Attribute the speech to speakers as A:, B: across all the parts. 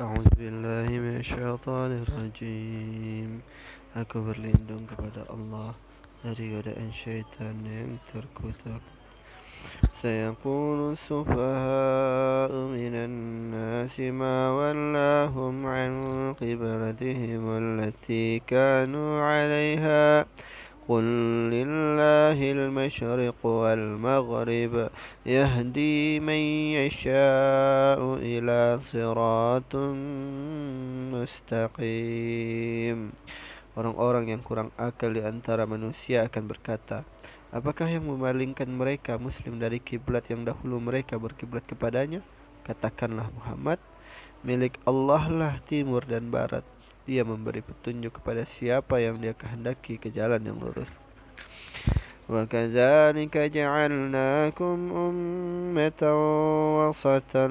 A: أعوذ بالله من الشيطان الرجيم. Aku berlindung kepada Allah dari godaan syaitan yang terkutuk سيقول السفهاء من الناس ما ولاهم عن قبلتهم التي كانوا عليها. قل لله المشرق والمغرب يهدي من يشاء إلى صراط مستقيم Orang-orang yang kurang akal di antara manusia akan berkata, Apakah yang memalingkan mereka Muslim dari kiblat yang dahulu mereka berkiblat kepadanya? Katakanlah Muhammad, milik Allah lah timur dan barat. Dia memberi petunjuk kepada siapa yang dia kehendaki ke jalan yang lurus. وكذلك جعلناكم أمة وسطا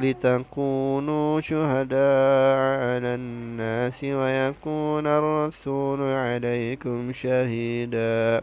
A: لتكونوا شهداء على الناس ويكون الرسول عليكم شهيدا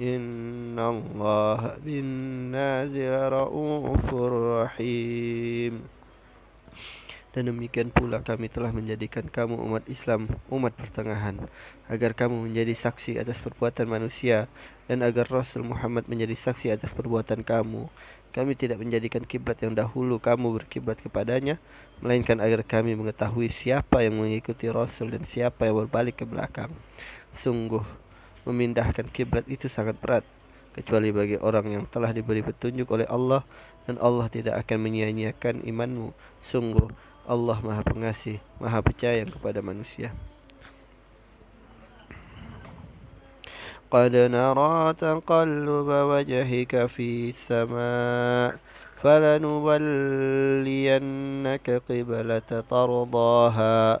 A: إن الله بالناس رؤوف رحيم Dan demikian pula kami telah menjadikan kamu umat Islam, umat pertengahan Agar kamu menjadi saksi atas perbuatan manusia Dan agar Rasul Muhammad menjadi saksi atas perbuatan kamu Kami tidak menjadikan kiblat yang dahulu kamu berkiblat kepadanya Melainkan agar kami mengetahui siapa yang mengikuti Rasul dan siapa yang berbalik ke belakang Sungguh memindahkan kiblat itu sangat berat kecuali bagi orang yang telah diberi petunjuk oleh Allah dan Allah tidak akan menyia-nyiakan imanmu sungguh Allah Maha Pengasih Maha Percaya kepada manusia قد نرى تقلب وجهك في السماء فلنولينك قبلة ترضاها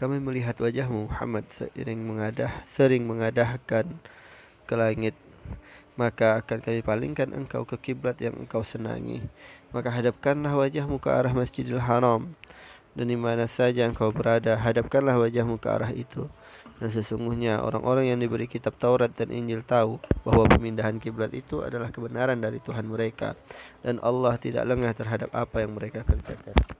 A: Kami melihat wajahmu Muhammad sering mengadah sering mengadahkan ke langit. Maka akan kami palingkan engkau ke kiblat yang engkau senangi. Maka hadapkanlah wajahmu ke arah Masjidil Haram. Dan di mana saja engkau berada hadapkanlah wajahmu ke arah itu. Dan sesungguhnya orang-orang yang diberi kitab Taurat dan Injil tahu bahawa pemindahan kiblat itu adalah kebenaran dari Tuhan mereka. Dan Allah tidak lengah terhadap apa yang mereka kerjakan.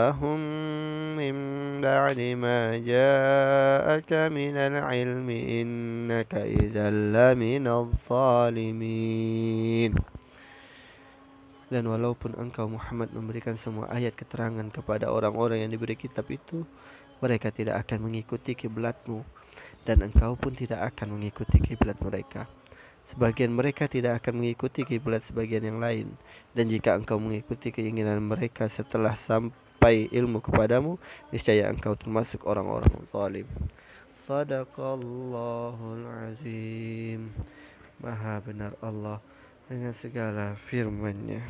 A: بعد ما جاءك من العلم إنك إذا لمن الظالمين Dan walaupun engkau Muhammad memberikan semua ayat keterangan kepada orang-orang yang diberi kitab itu, mereka tidak akan mengikuti kiblatmu dan engkau pun tidak akan mengikuti kiblat mereka. Sebagian mereka tidak akan mengikuti kiblat sebagian yang lain dan jika engkau mengikuti keinginan mereka setelah sampai ilmu kepadamu niscaya engkau termasuk orang-orang zalim. Sadaqallahul azim. Maha benar Allah dengan segala firman-Nya.